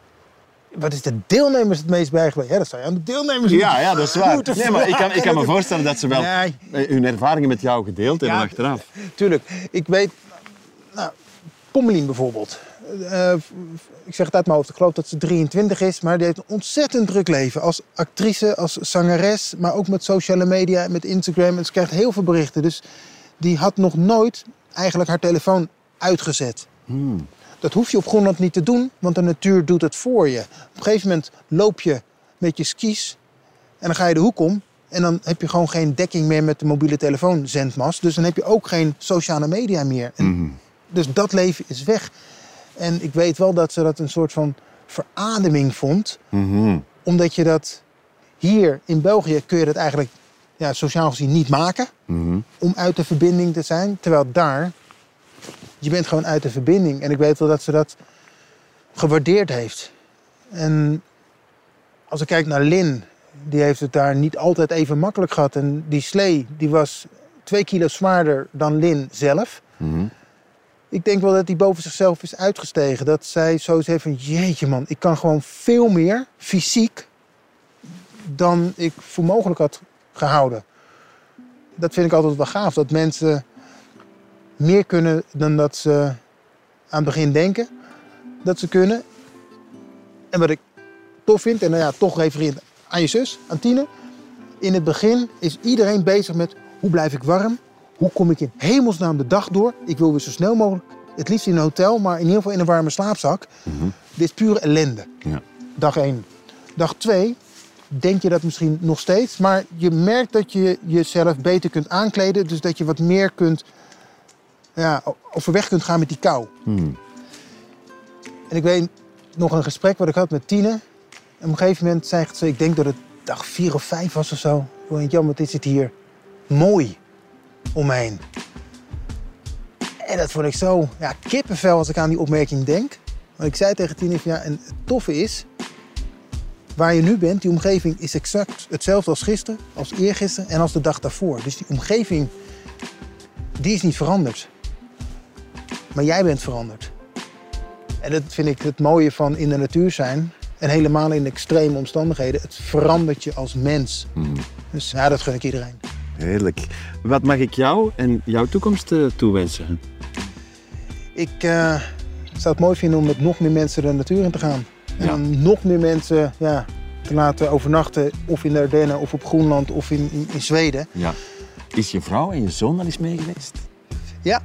Wat is de deelnemers het meest bijgebleven? Ja, dat zou je aan de deelnemers Ja, ja, dat is waar. Nee, maar ik kan, ik kan me voorstellen dat ze wel Nee. eh, hun ervaringen met jou gedeeld hebben Ja, achteraf. Tuurlijk. Ik weet... Nou, Pommelien bijvoorbeeld. Eh, ik zeg het uit mijn hoofd. Ik geloof dat ze 23 is. Maar die heeft een ontzettend druk leven. Als actrice, als zangeres. Maar ook met sociale media, met Instagram. En ze krijgt heel veel berichten. Dus die had nog nooit eigenlijk haar telefoon uitgezet. Dat hoef je op Groenland niet te doen. Want de natuur doet het voor je. Op een gegeven moment loop je met je skis. En dan ga je de hoek om. En dan heb je gewoon geen dekking meer met de mobiele telefoonzendmast. Dus dan heb je ook geen sociale media meer. En Dus dat leven is weg. En ik weet wel dat ze dat een soort van verademing vond. Mhm. Omdat je dat hier in België kun je dat eigenlijk ja, sociaal gezien niet maken. Mhm. Om uit de verbinding te zijn. Terwijl daar, je bent gewoon uit de verbinding. En ik weet wel dat ze dat gewaardeerd heeft. En als ik kijk naar Lin, die heeft het daar niet altijd even makkelijk gehad. En die slee, die was twee kilo zwaarder dan Lin zelf. Mhm. Ik denk wel dat die boven zichzelf is uitgestegen. Dat zij zo heeft van, jeetje man, ik kan gewoon veel meer fysiek dan ik voor mogelijk had gehouden. Dat vind ik altijd wel gaaf, dat mensen meer kunnen dan dat ze aan het begin denken dat ze kunnen. En wat ik tof vind, en nou ja, toch refereert aan je zus, aan Tine. In het begin is iedereen bezig met hoe blijf ik warm? Hoe kom ik in hemelsnaam de dag door? Ik wil weer zo snel mogelijk, het liefst in een hotel, maar in ieder geval in een warme slaapzak. Dit is pure ellende. Ja. Dag 1. Dag 2 denk je dat misschien nog steeds, maar je merkt dat je jezelf beter kunt aankleden. Dus dat je wat meer kunt, ja, overweg kunt gaan met die kou. Hmm. En ik weet nog een gesprek wat ik had met Tine. En op een gegeven moment zei ze, ik denk dat het dag vier of vijf was of zo. Ik jammer, dit zit hier mooi omheen. En dat vond ik zo ja, kippenvel als ik aan die opmerking denk. Want ik zei tegen Tine van ja, en het toffe is, waar je nu bent, die omgeving is exact hetzelfde als gisteren, als eergisteren en als de dag daarvoor. Dus die omgeving, die is niet veranderd. Maar jij bent veranderd. En dat vind ik het mooie van in de natuur zijn. En helemaal in extreme omstandigheden. Het verandert je als mens. Dus ja, dat gun ik iedereen. Heerlijk. Wat mag ik jou en jouw toekomst eh, toewensen? Ik eh, zou het mooi vinden om met nog meer mensen de natuur in te gaan. En Ja. dan nog meer mensen ja, te laten overnachten. Of in de Ardennen, of op Groenland, of in, in, in Zweden. Ja. Is je vrouw en je zoon al eens mee geweest? Ja,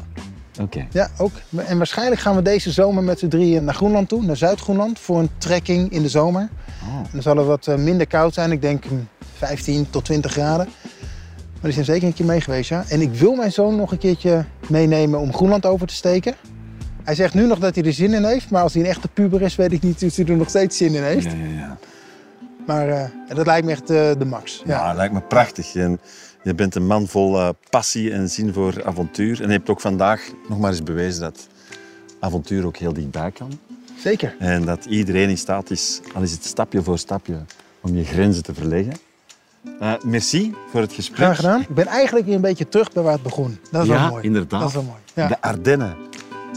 Oké. ja, ook. En waarschijnlijk gaan we deze zomer met z'n drieën naar Groenland toe. Naar Zuid-Groenland. Voor een trekking in de zomer. Oh. En dan zal het wat eh, minder koud zijn. Ik denk mm, 15 tot 20 graden. Maar die zijn zeker een keer mee geweest, ja. En ik wil mijn zoon nog een keertje meenemen om Groenland over te steken. Hij zegt nu nog dat hij er zin in heeft. Maar als hij een echte puber is, weet ik niet of hij er nog steeds zin in heeft. Ja, ja, ja. Maar eh, dat lijkt me echt eh, de max. Ja. Ja, lijkt me prachtig. En je bent een man vol eh, passie en zin voor avontuur. En je hebt ook vandaag nog maar eens bewezen dat avontuur ook heel dichtbij kan. Zeker. En dat iedereen in staat is, al is het stapje voor stapje, om je grenzen te verleggen. Eh, merci voor het gesprek. Graag gedaan. Ik ben eigenlijk weer een beetje terug bij waar het begon. Dat is Ja, wel mooi. inderdaad. Dat is wel mooi. Ja, De Ardennen.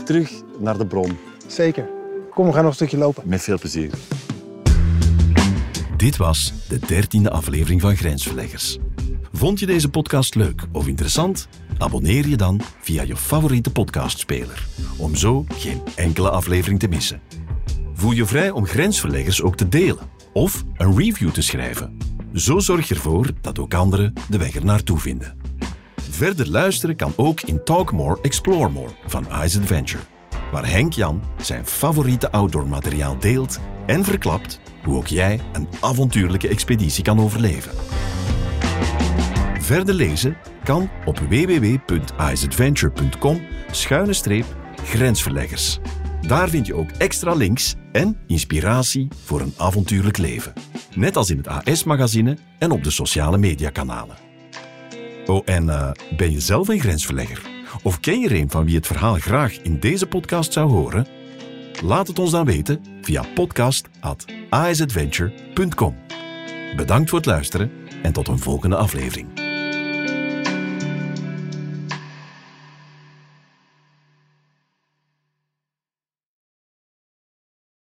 Terug naar de bron. zeker. Kom, we gaan nog een stukje lopen. Met veel plezier. Dit was de dertiende aflevering van Grensverleggers. Vond je deze podcast leuk of interessant? Abonneer je dan via je favoriete podcastspeler, om zo geen enkele aflevering te missen. Voel je vrij om Grensverleggers ook te delen of een review te schrijven. Zo zorg je ervoor dat ook anderen de weg er naartoe vinden. Verder luisteren kan ook in Talk More, Explore More van Ice Adventure, waar Henk Jan zijn favoriete outdoor materiaal deelt en verklapt hoe ook jij een avontuurlijke expeditie kan overleven. Verder lezen kan op www.iceadventure.com schuine grensverleggers. Daar vind je ook extra links en inspiratie voor een avontuurlijk leven. Net als in het AS-magazine en op de sociale mediakanalen. Oh, en eh, ben je zelf een grensverlegger? Of ken je er een van wie het verhaal graag in deze podcast zou horen? Laat het ons dan weten via podcast.asadventure.com. Bedankt voor het luisteren en tot een volgende aflevering.